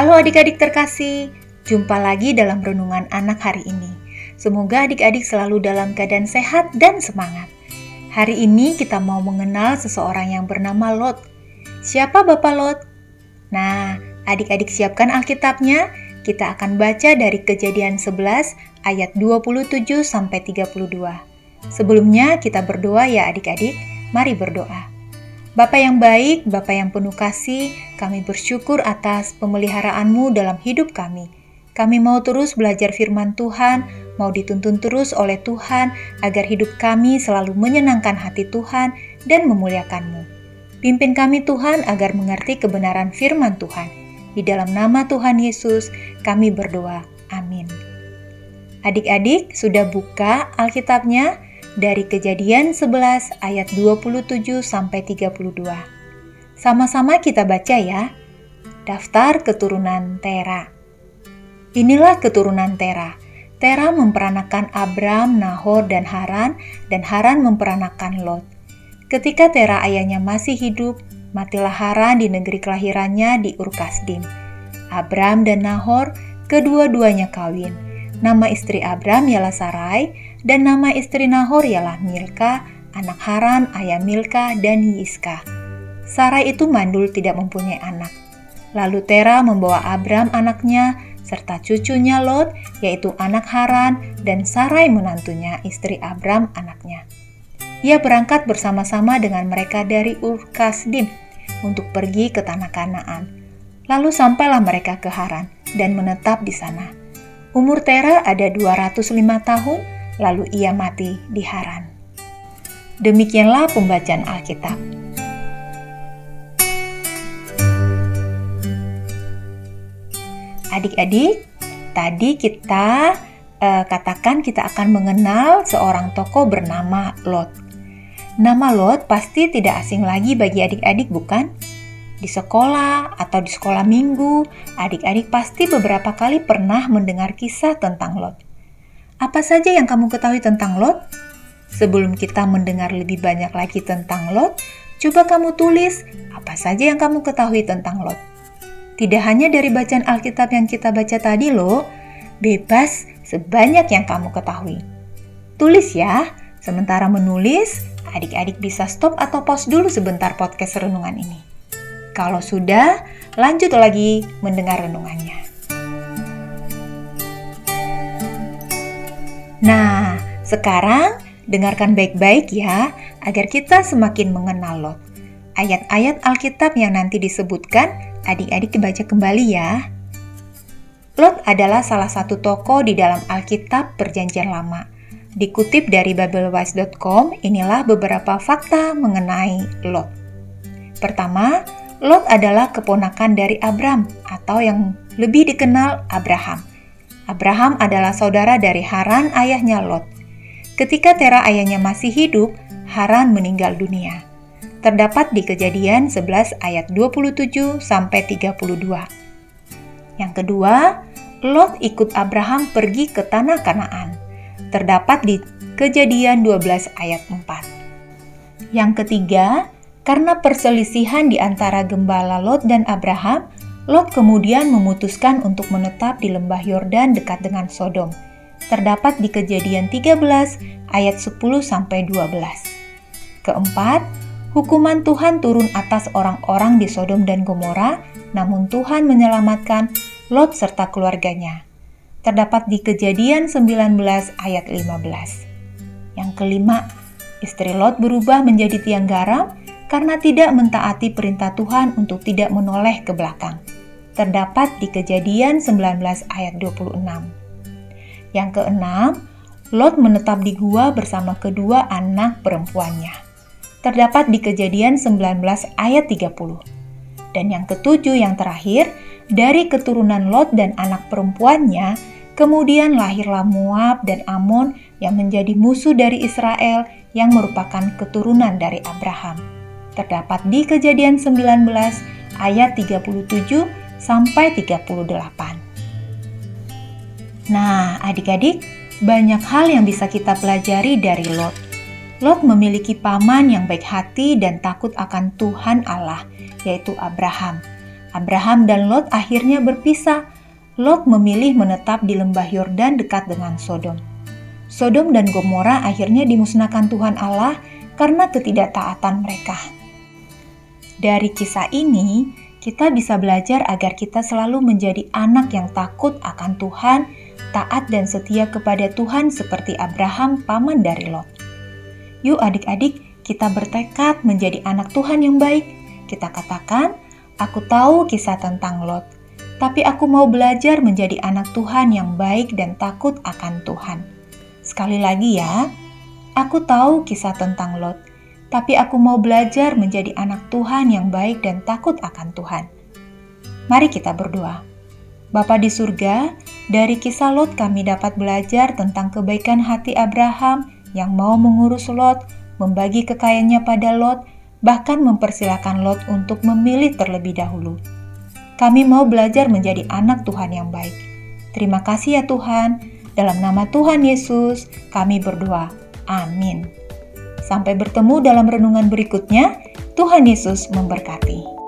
Halo adik-adik terkasih, jumpa lagi dalam renungan anak hari ini. Semoga adik-adik selalu dalam keadaan sehat dan semangat. Hari ini kita mau mengenal seseorang yang bernama Lot. Siapa Bapak Lot? Nah, adik-adik siapkan Alkitabnya. Kita akan baca dari Kejadian 11 ayat 27 sampai 32. Sebelumnya kita berdoa ya adik-adik. Mari berdoa. Bapa yang baik, Bapa yang penuh kasih, kami bersyukur atas pemeliharaanmu dalam hidup kami. Kami mau terus belajar firman Tuhan, mau dituntun terus oleh Tuhan, agar hidup kami selalu menyenangkan hati Tuhan dan memuliakanmu. Pimpin kami Tuhan agar mengerti kebenaran firman Tuhan. Di dalam nama Tuhan Yesus, kami berdoa. Amin. Adik-adik sudah buka Alkitabnya? Dari Kejadian 11 ayat 27 sampai 32. Sama-sama kita baca ya. Daftar keturunan Tera. Inilah keturunan Tera. Tera memperanakan Abram, Nahor, dan Haran, dan Haran memperanakan Lot. Ketika Tera ayahnya masih hidup, matilah Haran di negeri kelahirannya di Urkasdim. Abram dan Nahor kedua-duanya kawin. Nama istri Abram ialah Sarai, dan nama istri Nahor ialah Milka, anak Haran, ayah Milka, dan Yiska. Sarai itu mandul tidak mempunyai anak. Lalu Tera membawa Abram anaknya, serta cucunya Lot, yaitu anak Haran, dan Sarai menantunya, istri Abram anaknya. Ia berangkat bersama-sama dengan mereka dari Urkasdim untuk pergi ke tanah Kanaan. Lalu sampailah mereka ke Haran dan menetap di sana. Umur Tera ada 205 tahun, lalu ia mati di Haran. Demikianlah pembacaan Alkitab. Adik-adik, tadi kita eh, katakan kita akan mengenal seorang tokoh bernama Lot. Nama Lot pasti tidak asing lagi bagi adik-adik, bukan? Di sekolah atau di sekolah minggu, adik-adik pasti beberapa kali pernah mendengar kisah tentang Lot. Apa saja yang kamu ketahui tentang Lot? Sebelum kita mendengar lebih banyak lagi tentang Lot, coba kamu tulis apa saja yang kamu ketahui tentang Lot. Tidak hanya dari bacaan Alkitab yang kita baca tadi loh, bebas sebanyak yang kamu ketahui. Tulis ya, sementara menulis, adik-adik bisa stop atau pause dulu sebentar podcast renungan ini. Kalau sudah, lanjut lagi mendengar renungannya. Nah, sekarang dengarkan baik-baik ya, agar kita semakin mengenal Lot. Ayat-ayat Alkitab yang nanti disebutkan, adik-adik dibaca kembali ya. Lot adalah salah satu tokoh di dalam Alkitab Perjanjian Lama. Dikutip dari babelwise.com, inilah beberapa fakta mengenai Lot. Pertama, Lot adalah keponakan dari Abram atau yang lebih dikenal Abraham. Abraham adalah saudara dari Haran ayahnya Lot. Ketika Tera ayahnya masih hidup, Haran meninggal dunia. Terdapat di Kejadian 11 ayat 27 sampai 32. Yang kedua, Lot ikut Abraham pergi ke tanah Kanaan. Terdapat di Kejadian 12 ayat 4. Yang ketiga, karena perselisihan di antara gembala Lot dan Abraham, Lot kemudian memutuskan untuk menetap di lembah Yordan dekat dengan Sodom. Terdapat di Kejadian 13 ayat 10 sampai 12. Keempat, hukuman Tuhan turun atas orang-orang di Sodom dan Gomora, namun Tuhan menyelamatkan Lot serta keluarganya. Terdapat di Kejadian 19 ayat 15. Yang kelima, istri Lot berubah menjadi tiang garam karena tidak mentaati perintah Tuhan untuk tidak menoleh ke belakang. Terdapat di Kejadian 19 ayat 26. Yang keenam, Lot menetap di gua bersama kedua anak perempuannya. Terdapat di Kejadian 19 ayat 30. Dan yang ketujuh yang terakhir, dari keturunan Lot dan anak perempuannya, kemudian lahirlah Moab dan Amon yang menjadi musuh dari Israel yang merupakan keturunan dari Abraham terdapat di Kejadian 19 ayat 37 sampai 38. Nah, adik-adik, banyak hal yang bisa kita pelajari dari Lot. Lot memiliki paman yang baik hati dan takut akan Tuhan Allah, yaitu Abraham. Abraham dan Lot akhirnya berpisah. Lot memilih menetap di lembah Yordan dekat dengan Sodom. Sodom dan Gomora akhirnya dimusnahkan Tuhan Allah karena ketidaktaatan mereka. Dari kisah ini, kita bisa belajar agar kita selalu menjadi anak yang takut akan Tuhan, taat dan setia kepada Tuhan seperti Abraham paman dari Lot. Yuk adik-adik, kita bertekad menjadi anak Tuhan yang baik. Kita katakan, aku tahu kisah tentang Lot, tapi aku mau belajar menjadi anak Tuhan yang baik dan takut akan Tuhan. Sekali lagi ya, aku tahu kisah tentang Lot, tapi aku mau belajar menjadi anak Tuhan yang baik dan takut akan Tuhan. Mari kita berdoa. Bapa di surga, dari kisah Lot kami dapat belajar tentang kebaikan hati Abraham yang mau mengurus Lot, membagi kekayaannya pada Lot, bahkan mempersilahkan Lot untuk memilih terlebih dahulu. Kami mau belajar menjadi anak Tuhan yang baik. Terima kasih ya Tuhan. Dalam nama Tuhan Yesus, kami berdoa. Amin. Sampai bertemu dalam renungan berikutnya. Tuhan Yesus memberkati.